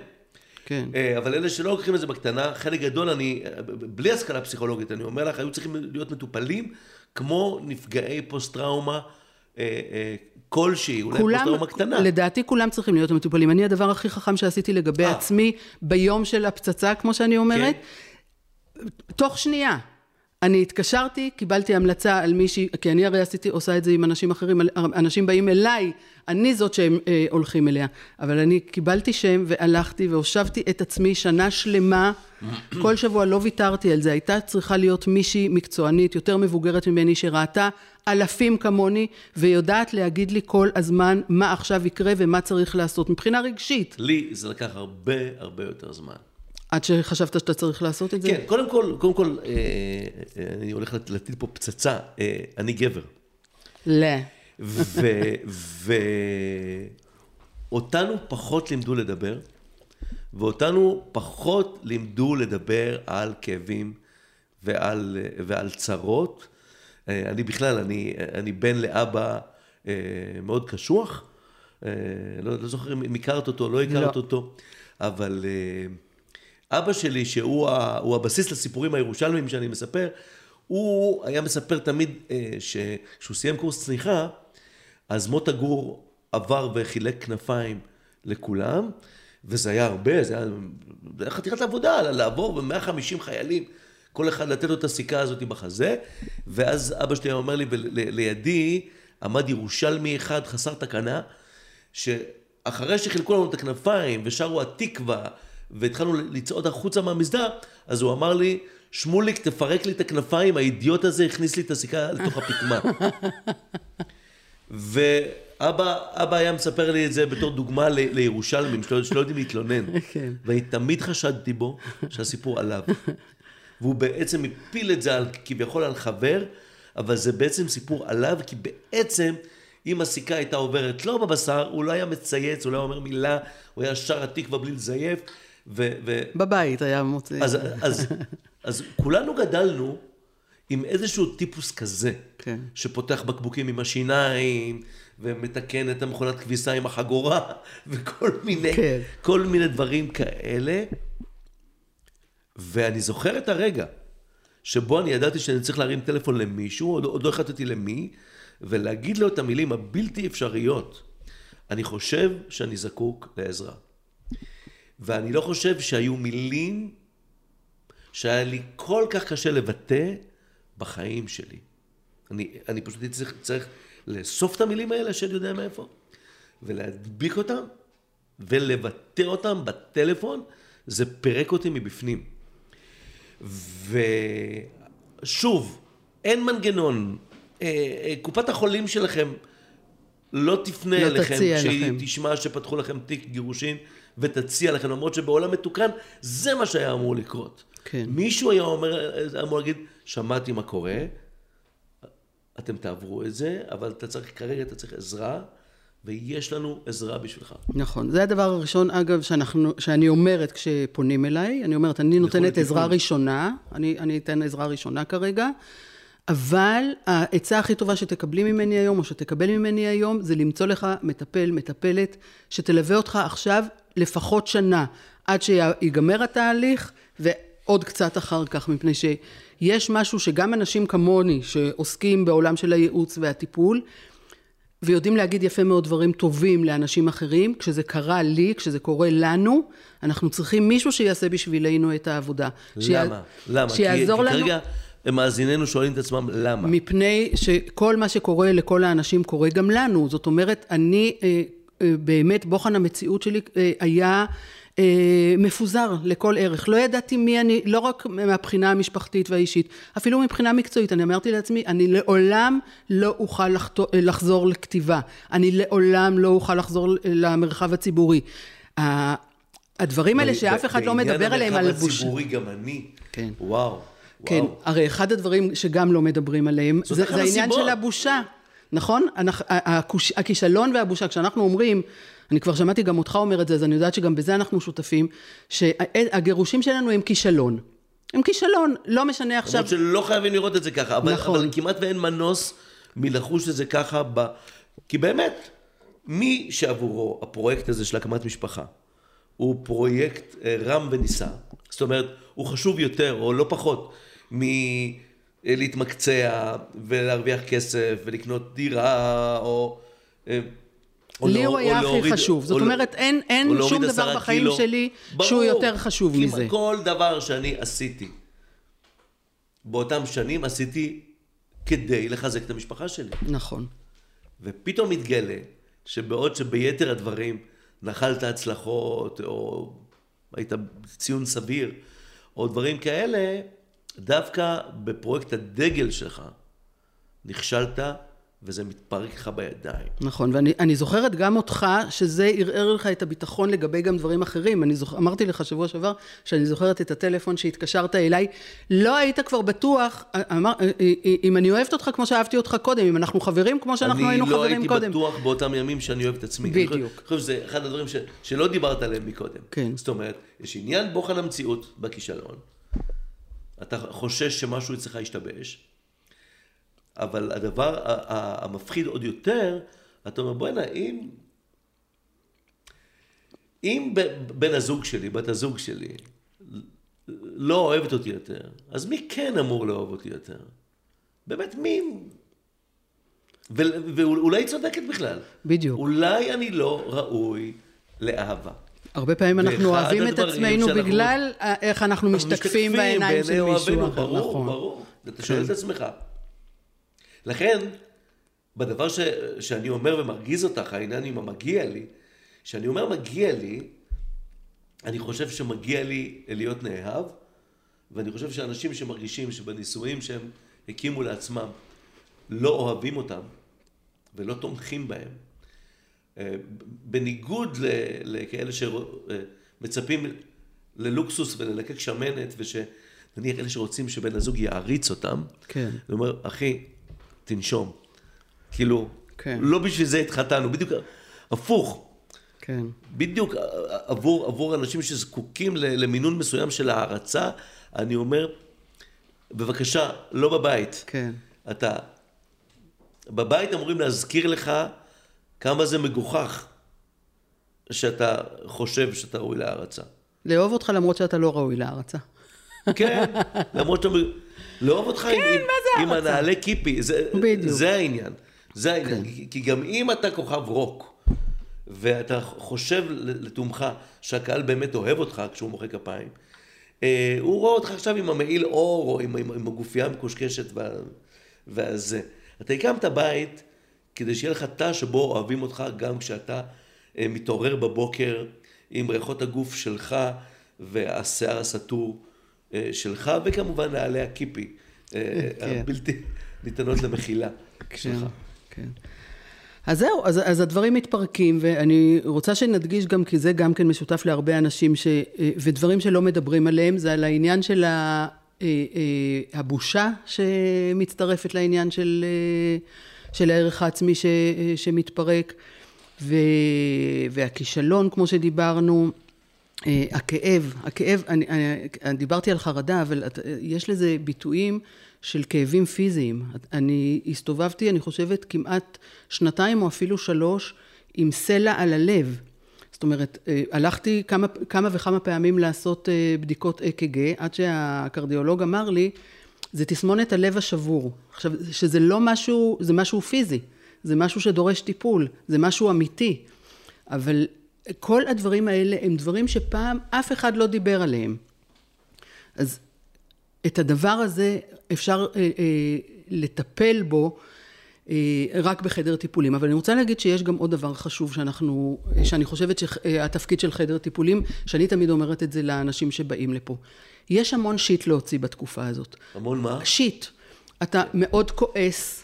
כן. אה, אבל אלה שלא לוקחים את זה בקטנה, חלק גדול, אני, בלי השכלה פסיכולוגית, אני אומר לך, היו צריכים להיות מטופלים כמו נפגעי פוסט-טראומה אה, אה, כלשהי, אולי כולם, פוסט-טראומה קטנה. לדעתי כולם צריכים להיות מטופלים. אני הדבר הכי חכם שעשיתי לגבי אה. עצמי ביום של הפצצה, כמו שאני אומרת, תוך שנייה. אני התקשרתי, קיבלתי המלצה על מישהי, כי אני הרי עשיתי, עושה את זה עם אנשים אחרים, אנשים באים אליי, אני זאת שהם אה, הולכים אליה. אבל אני קיבלתי שם והלכתי והושבתי את עצמי שנה שלמה, כל שבוע לא ויתרתי על זה, הייתה צריכה להיות מישהי מקצוענית, יותר מבוגרת ממני, שראתה אלפים כמוני, ויודעת להגיד לי כל הזמן מה עכשיו יקרה ומה צריך לעשות, מבחינה רגשית. לי זה לקח הרבה הרבה יותר זמן. עד שחשבת שאתה צריך לעשות את זה? כן, קודם כל, קודם כל, אה, אה, אני הולך להטיל פה פצצה, אה, אני גבר. לא. ואותנו פחות לימדו לדבר, ואותנו פחות לימדו לדבר על כאבים ועל, ועל צרות. אני בכלל, אני, אני בן לאבא מאוד קשוח. לא, לא זוכר אם הכרת אותו, לא הכרת לא. אותו, אבל אבא שלי, שהוא הבסיס לסיפורים הירושלמיים שאני מספר, הוא היה מספר תמיד שכשהוא סיים קורס צניחה, אז מוטה גור עבר וחילק כנפיים לכולם, וזה היה הרבה, זה היה, חתיכת עבודה, לעבור ב-150 חיילים, כל אחד לתת לו את הסיכה הזאת בחזה, ואז אבא שלי אומר לי, ולידי עמד ירושלמי אחד חסר תקנה, שאחרי שחילקו לנו את הכנפיים ושרו התקווה, והתחלנו לצעוד החוצה מהמסדר, אז הוא אמר לי, שמוליק, תפרק לי את הכנפיים, האידיוט הזה הכניס לי את הסיכה לתוך הפטמה. ואבא היה מספר לי את זה בתור דוגמה ל, לירושלמים שלא, שלא יודעים להתלונן. כן. ואני תמיד חשדתי בו שהסיפור עליו. והוא בעצם הפיל את זה על, כביכול על חבר, אבל זה בעצם סיפור עליו, כי בעצם אם הסיכה הייתה עוברת לא בבשר, הוא לא היה מצייץ, הוא לא היה אומר מילה, הוא היה שר התקווה בלי לזייף. ו, ו... בבית היה מוצא. אז, אז, אז כולנו גדלנו עם איזשהו טיפוס כזה, כן. שפותח בקבוקים עם השיניים, ומתקן את המכונת כביסה עם החגורה, וכל מיני, כן. כל מיני דברים כאלה. ואני זוכר את הרגע שבו אני ידעתי שאני צריך להרים טלפון למישהו, עוד, עוד לא החלטתי למי, ולהגיד לו את המילים הבלתי אפשריות. אני חושב שאני זקוק לעזרה. ואני לא חושב שהיו מילים שהיה לי כל כך קשה לבטא בחיים שלי. אני, אני פשוט צריך, צריך לאסוף את המילים האלה שאני יודע מאיפה, ולהדביק אותם, ולבטא אותם בטלפון, זה פירק אותי מבפנים. ושוב, אין מנגנון. אה, אה, קופת החולים שלכם לא תפנה לא אליכם כשהיא לכם. תשמע שפתחו לכם תיק גירושין ותציע לכם, למרות שבעולם מתוקן זה מה שהיה אמור לקרות. כן. מישהו היה אומר, אמור להגיד, שמעתי מה קורה, אתם תעברו את זה, אבל אתה צריך, כרגע אתה צריך עזרה, ויש לנו עזרה בשבילך. נכון. זה הדבר הראשון, אגב, שאנחנו, שאני אומרת כשפונים אליי. אני אומרת, אני נותנת. עזרה ראשונה, אני, אני אתן עזרה ראשונה כרגע, אבל העצה הכי טובה שתקבלי ממני היום, או שתקבל ממני היום, זה למצוא לך מטפל, מטפלת, שתלווה אותך עכשיו לפחות שנה, עד שיגמר התהליך, ועוד קצת אחר כך, מפני שיש משהו שגם אנשים כמוני, שעוסקים בעולם של הייעוץ והטיפול, ויודעים להגיד יפה מאוד דברים טובים לאנשים אחרים, כשזה קרה לי, כשזה קורה לנו, אנחנו צריכים מישהו שיעשה בשבילנו את העבודה. למה? למה? שיעזור כי, לנו. כי כרגע מאזיננו שואלים את עצמם למה. מפני שכל מה שקורה לכל האנשים קורה גם לנו. זאת אומרת, אני אה, באמת, בוחן המציאות שלי אה, היה אה, מפוזר לכל ערך. לא ידעתי מי אני, לא רק מהבחינה המשפחתית והאישית, אפילו מבחינה מקצועית. אני אמרתי לעצמי, אני לעולם לא אוכל אה, לחזור לכתיבה. אני לעולם לא אוכל לחזור למרחב הציבורי. הדברים האלה שאף אחד לא מדבר עליהם, על בעניין המרחב בושה. הציבורי גם אני. כן. וואו. כן, וואו. הרי אחד הדברים שגם לא מדברים עליהם, זה, זה העניין הסיבות. של הבושה, נכון? אנחנו- הכוש- הכישלון והבושה, כשאנחנו אומרים, אני כבר שמעתי גם אותך אומר את זה, אז אני יודעת שגם בזה אנחנו שותפים, שהגירושים שלנו הם כישלון. הם כישלון, לא משנה עכשיו, למרות שלא חייבים לראות את זה ככה, אבל, נכון. אבל כמעט ואין מנוס מלחוש את זה ככה, ב... כי באמת, מי שעבורו הפרויקט הזה של הקמת משפחה הוא פרויקט אה, רם ונישא, זאת אומרת, הוא חשוב יותר או לא פחות מלהתמקצע ולהרוויח כסף ולקנות דירה או... אה, או לי לא- הוא היה הכי להוריד- חשוב. זאת לא- אומרת, אין- אין להוריד שום דבר בחיים קילו. שלי ברור, שהוא יותר חשוב כי מזה. כל דבר שאני עשיתי באותם שנים עשיתי כדי לחזק את המשפחה שלי. נכון. ופתאום מתגלה שבעוד שביתר הדברים נחלת הצלחות, או היית ציון סביר, או דברים כאלה, דווקא בפרויקט הדגל שלך נכשלת וזה מתפרק לך בידיים. נכון, ואני אני זוכרת גם אותך, שזה ערער לך את הביטחון לגבי גם דברים אחרים. אני זוכ... אמרתי לך שבוע שעבר, שאני זוכרת את הטלפון שהתקשרת אליי. לא היית כבר בטוח, אמר, אם אני אוהבת אותך כמו שאהבתי אותך קודם, אם אנחנו חברים כמו שאנחנו היינו לא חברים קודם. אני לא הייתי בטוח באותם ימים שאני אוהב את עצמי. בדיוק. אני חושב שזה אחד הדברים ש... שלא דיברת עליהם מקודם. כן. זאת אומרת, יש עניין בוחן המציאות בכישלון. אתה חושש שמשהו אצלך ישתבש. אבל הדבר המפחיד עוד יותר, אתה אומר, בוא'נה, אם... אם בן הזוג שלי, בת הזוג שלי, לא אוהבת אותי יותר, אז מי כן אמור לאהוב אותי יותר? באמת, מי... ואולי היא צודקת בכלל. בדיוק. אולי אני לא ראוי לאהבה. הרבה פעמים אנחנו אוהבים את עצמנו שאנחנו... בגלל איך אנחנו משתקפים בעיניים של מישהו אחר. ברור, נכון. ברור. אתה שואל את עצמך. לכן, בדבר ש, שאני אומר ומרגיז אותך, העניין עם המגיע לי, כשאני אומר מגיע לי, אני חושב שמגיע לי להיות נאהב, ואני חושב שאנשים שמרגישים שבנישואים שהם הקימו לעצמם לא אוהבים אותם ולא תומכים בהם, אה, בניגוד לכאלה שמצפים ללוקסוס וללקק שמנת, ושנניח אלה שרוצים שבן הזוג יעריץ אותם, כן. הוא אומר, אחי, תנשום. כאילו, כן. לא בשביל זה התחתנו, בדיוק הפוך. כן. בדיוק עבור, עבור אנשים שזקוקים למינון מסוים של הערצה, אני אומר, בבקשה, לא בבית. כן. אתה, בבית אמורים להזכיר לך כמה זה מגוחך שאתה חושב שאתה ראוי להערצה. לאהוב אותך למרות שאתה לא ראוי להערצה. כן, למרות שאתה... לאהוב אותך כן, עם, עם הנעלי קיפי, זה, בדיוק. זה העניין. זה העניין. כן. כי גם אם אתה כוכב רוק, ואתה חושב לתומך שהקהל באמת אוהב אותך כשהוא מוחא כפיים, אה, הוא רואה אותך עכשיו עם המעיל אור, או עם, עם, עם הגופייה המקושקשת וה, והזה. אתה הקמת בית כדי שיהיה לך תא שבו אוהבים אותך גם כשאתה אה, מתעורר בבוקר עם ריחות הגוף שלך והשיער הסטור. אה, שלך, וכמובן נעלי הקיפי, אה, כן. הבלתי ניתנות למחילה שלך. כן. אז זהו, אז, אז הדברים מתפרקים, ואני רוצה שנדגיש גם, כי זה גם כן משותף להרבה אנשים, ש, ודברים שלא מדברים עליהם, זה על העניין של ה, הבושה שמצטרפת לעניין של, של הערך העצמי ש, שמתפרק, ו, והכישלון, כמו שדיברנו. הכאב, הכאב, אני, אני, אני דיברתי על חרדה, אבל יש לזה ביטויים של כאבים פיזיים. אני הסתובבתי, אני חושבת, כמעט שנתיים או אפילו שלוש עם סלע על הלב. זאת אומרת, הלכתי כמה, כמה וכמה פעמים לעשות בדיקות אק"ג, עד שהקרדיולוג אמר לי, זה תסמונת הלב השבור. עכשיו, שזה לא משהו, זה משהו פיזי, זה משהו שדורש טיפול, זה משהו אמיתי. אבל כל הדברים האלה הם דברים שפעם אף אחד לא דיבר עליהם. אז את הדבר הזה אפשר אה, אה, לטפל בו אה, רק בחדר טיפולים. אבל אני רוצה להגיד שיש גם עוד דבר חשוב שאנחנו, שאני חושבת שהתפקיד של חדר טיפולים, שאני תמיד אומרת את זה לאנשים שבאים לפה. יש המון שיט להוציא בתקופה הזאת. המון מה? שיט. אתה מאוד כועס,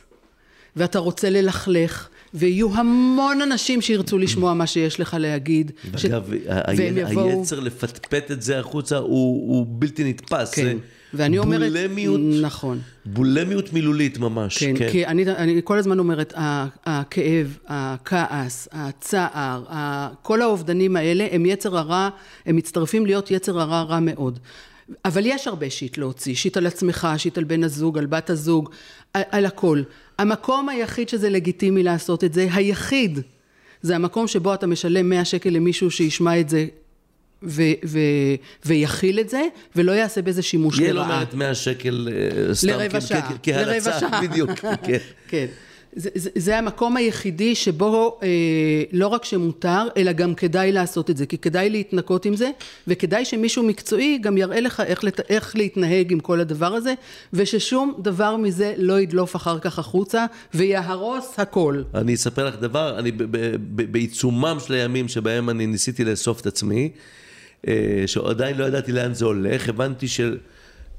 ואתה רוצה ללכלך. ויהיו המון אנשים שירצו לשמוע מה שיש לך להגיד. אגב, והם יבואו... היצר לפטפט את זה החוצה הוא, הוא בלתי נתפס. כן, ואני אומרת... בולמיות, נכון. בולמיות מילולית ממש. כן, כן. כי אני, אני כל הזמן אומרת, הכאב, הכעס, הצער, כל האובדנים האלה הם יצר הרע, הם מצטרפים להיות יצר הרע רע מאוד. אבל יש הרבה shit להוציא, shit על עצמך, shit על בן הזוג, על בת הזוג, על, על הכל. המקום היחיד שזה לגיטימי לעשות את זה, היחיד, זה המקום שבו אתה משלם 100 שקל למישהו שישמע את זה ו- ו- ויכיל את זה, ולא יעשה בזה שימוש לרעה. יהיה לא מעט 100 שקל סתם. לרבע שעה. כהלצה, בדיוק. כן. זה, זה, זה המקום היחידי שבו אה, לא רק שמותר, אלא גם כדאי לעשות את זה, כי כדאי להתנקות עם זה, וכדאי שמישהו מקצועי גם יראה לך איך, לת, איך להתנהג עם כל הדבר הזה, וששום דבר מזה לא ידלוף אחר כך החוצה, ויהרוס הכל. אני אספר לך דבר, אני בעיצומם של הימים שבהם אני ניסיתי לאסוף את עצמי, אה, שעדיין לא ידעתי לאן זה הולך, הבנתי של...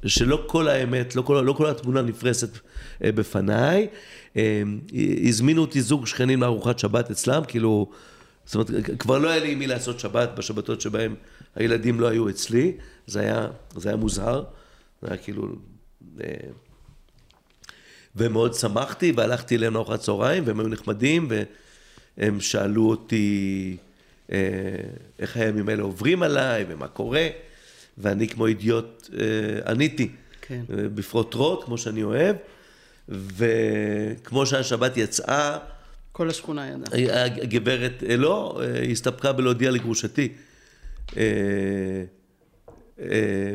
שלא כל האמת, לא כל, לא כל התמונה נפרסת אה, בפניי. אה, הזמינו אותי זוג שכנים לארוחת שבת אצלם, כאילו, זאת אומרת, כבר לא היה לי עם מי לעשות שבת בשבתות שבהם הילדים לא היו אצלי, זה היה, זה היה מוזר, זה היה כאילו... אה, ומאוד שמחתי, והלכתי אליהם לארוחת צהריים, והם היו נחמדים, והם שאלו אותי אה, איך הימים האלה עוברים עליי, ומה קורה, ואני כמו אידיוט אה, עניתי, כן. בפרוטרוט, כמו שאני אוהב, וכמו שהשבת יצאה, כל השכונה ידעה. הגברת, אה, לא, אה, הסתפקה בלהודיע לגרושתי. אה, אה,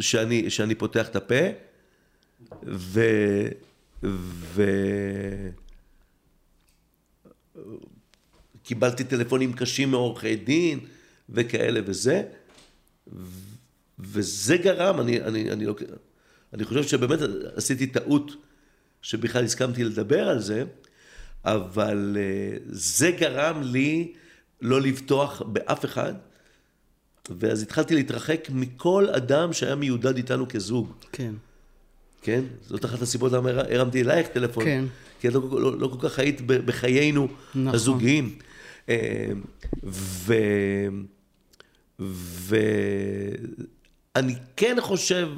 שאני, שאני פותח את הפה, ו... ו... קיבלתי טלפונים קשים מעורכי דין וכאלה וזה, ו- וזה גרם, אני, אני, אני, לא, אני חושב שבאמת עשיתי טעות שבכלל הסכמתי לדבר על זה, אבל אה, זה גרם לי לא לבטוח באף אחד, ואז התחלתי להתרחק מכל אדם שהיה מיודד איתנו כזוג. כן. כן? זאת אחת הסיבות למה הר- הרמתי אלייך טלפון. כן. כי את לא, לא, לא כל כך היית בחיינו נכון. הזוגיים. אה, ו... ואני כן חושב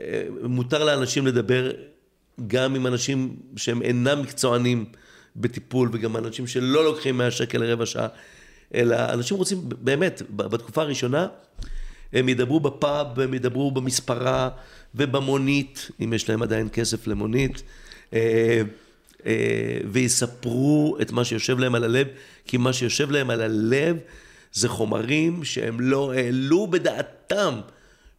שמותר לאנשים לדבר גם עם אנשים שהם אינם מקצוענים בטיפול, וגם אנשים שלא לוקחים 100 שקל לרבע שעה, אלא אנשים רוצים באמת, בתקופה הראשונה, הם ידברו בפאב, הם ידברו במספרה ובמונית, אם יש להם עדיין כסף למונית, אה, אה, ויספרו את מה שיושב להם על הלב, כי מה שיושב להם על הלב זה חומרים שהם לא העלו בדעתם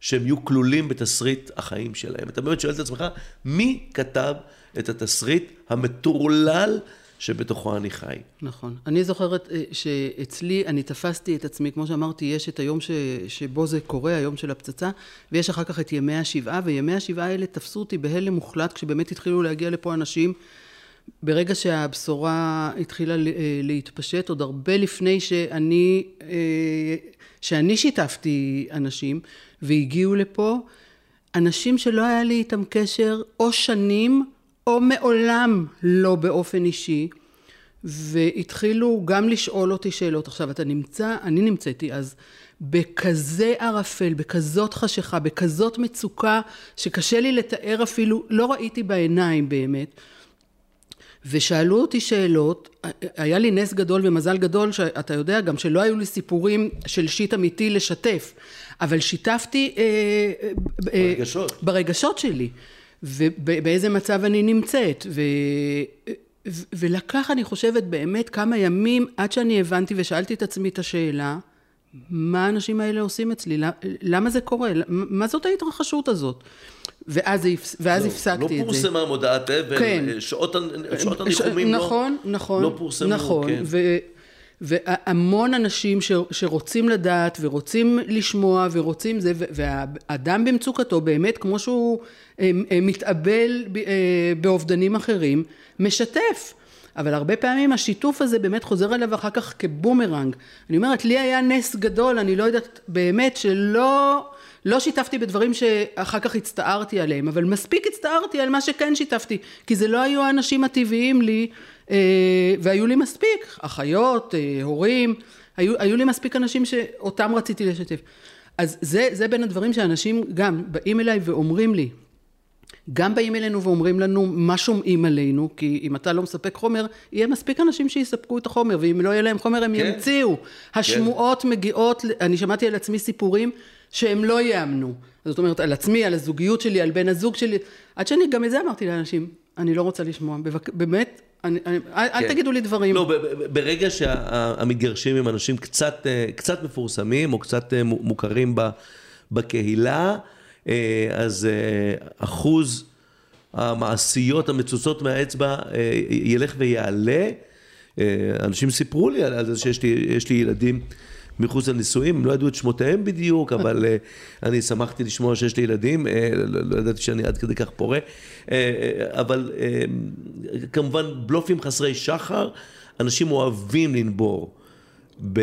שהם יהיו כלולים בתסריט החיים שלהם. אתה באמת שואל את עצמך, מי כתב את התסריט המטורלל שבתוכו אני חי? נכון. אני זוכרת אה, שאצלי, אני תפסתי את עצמי, כמו שאמרתי, יש את היום ש, שבו זה קורה, היום של הפצצה, ויש אחר כך את ימי השבעה, וימי השבעה האלה תפסו אותי בהלם מוחלט, כשבאמת התחילו להגיע לפה אנשים. ברגע שהבשורה התחילה אה, להתפשט, עוד הרבה לפני שאני, אה, שאני שיתפתי אנשים, והגיעו לפה, אנשים שלא היה לי איתם קשר או שנים, או מעולם לא באופן אישי, והתחילו גם לשאול אותי שאלות. עכשיו, אתה נמצא, אני נמצאתי אז בכזה ערפל, בכזאת חשיכה, בכזאת מצוקה, שקשה לי לתאר אפילו, לא ראיתי בעיניים באמת. ושאלו אותי שאלות, היה לי נס גדול ומזל גדול, שאתה יודע גם שלא היו לי סיפורים של שיט אמיתי לשתף, אבל שיתפתי אה, אה, ברגשות. ברגשות שלי, ובאיזה מצב אני נמצאת, ו, ולקח אני חושבת באמת כמה ימים עד שאני הבנתי ושאלתי את עצמי את השאלה, מה האנשים האלה עושים אצלי, למה זה קורה, מה זאת ההתרחשות הזאת? ואז, ואז לא, הפסקתי לא את זה. לא פורסמה מודעת אבל, כן. שעות, שעות הניחומים נכון, לא, נכון, לא פורסמו. נכון, כן. ו, והמון אנשים ש, שרוצים לדעת ורוצים לשמוע ורוצים זה, והאדם במצוקתו באמת, כמו שהוא אה, אה, מתאבל אה, באובדנים אחרים, משתף. אבל הרבה פעמים השיתוף הזה באמת חוזר אליו אחר כך כבומרנג. אני אומרת, לי היה נס גדול, אני לא יודעת באמת שלא... לא שיתפתי בדברים שאחר כך הצטערתי עליהם, אבל מספיק הצטערתי על מה שכן שיתפתי, כי זה לא היו האנשים הטבעיים לי, אה, והיו לי מספיק, אחיות, אה, הורים, היו, היו לי מספיק אנשים שאותם רציתי לשתף. אז זה, זה בין הדברים שאנשים גם באים אליי ואומרים לי, גם באים אלינו ואומרים לנו מה שומעים עלינו, כי אם אתה לא מספק חומר, יהיה מספיק אנשים שיספקו את החומר, ואם לא יהיה להם חומר הם כן. ימציאו. השמועות מגיעות, אני שמעתי על עצמי סיפורים שהם לא יאמנו. זאת אומרת, על עצמי, על הזוגיות שלי, על בן הזוג שלי, עד שאני גם את זה אמרתי לאנשים, אני לא רוצה לשמוע, בבק... באמת, אני, אני, אל, אל כן. תגידו לי דברים. לא, ב- ב- ברגע שהמתגרשים הם אנשים קצת, אה, קצת מפורסמים או קצת אה, מו- מוכרים ב- בקהילה, אה, אז אחוז המעשיות המצוצות מהאצבע ילך ויעלה. אנשים סיפרו לי על זה שיש לי, לי ילדים מחוץ לנישואים, הם לא ידעו את שמותיהם בדיוק, אבל אה, אני שמחתי לשמוע שיש לי ילדים, אה, לא לא ידעתי שאני עד כדי כך פורה, אה, אבל כמובן בלופים חסרי שחר, אנשים אוהבים לנבור ב...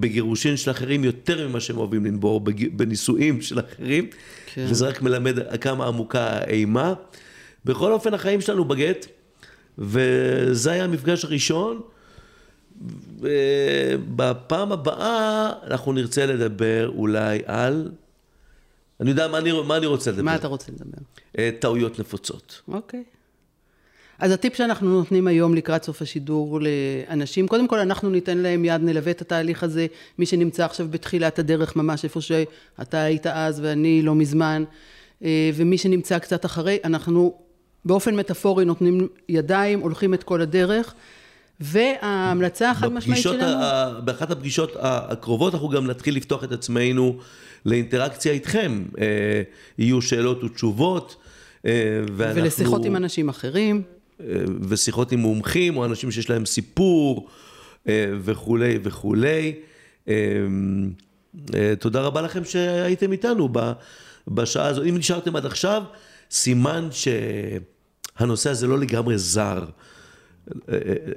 בגירושין של אחרים יותר ממה שהם אוהבים לנבור בנישואים של אחרים, כן. וזה רק מלמד כמה עמוקה האימה. בכל אופן, החיים שלנו בגט, וזה היה המפגש הראשון. בפעם הבאה אנחנו נרצה לדבר אולי על... אני יודע מה אני, מה אני רוצה לדבר. מה אתה רוצה לדבר? אה, טעויות נפוצות. אוקיי. אז הטיפ שאנחנו נותנים היום לקראת סוף השידור לאנשים, קודם כל אנחנו ניתן להם יד, נלווה את התהליך הזה, מי שנמצא עכשיו בתחילת הדרך, ממש איפה שאתה היית אז ואני לא מזמן, אה, ומי שנמצא קצת אחרי, אנחנו באופן מטאפורי נותנים ידיים, הולכים את כל הדרך. וההמלצה החד משמעית שלנו... ה... באחת הפגישות הקרובות אנחנו גם נתחיל לפתוח את עצמנו לאינטראקציה איתכם. אה, יהיו שאלות ותשובות. אה, ואנחנו... ולשיחות עם אנשים אחרים. אה, ושיחות עם מומחים או אנשים שיש להם סיפור וכולי וכולי. תודה רבה לכם שהייתם איתנו בשעה הזו. אם נשארתם עד עכשיו, סימן שהנושא הזה לא לגמרי זר.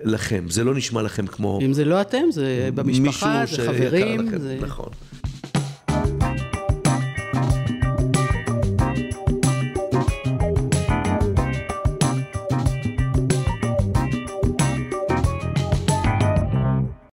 לכם, זה לא נשמע לכם כמו... אם זה לא אתם, זה במשפחה, זה חברים. זה... נכון.